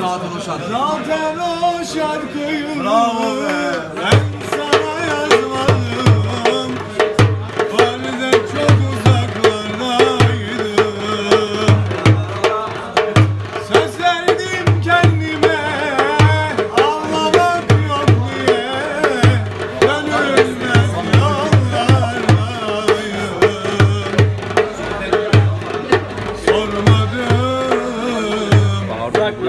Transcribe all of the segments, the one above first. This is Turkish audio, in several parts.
Zaten o şarkı. Zaten o şarkıyı Bravo be.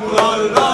Bayraklarda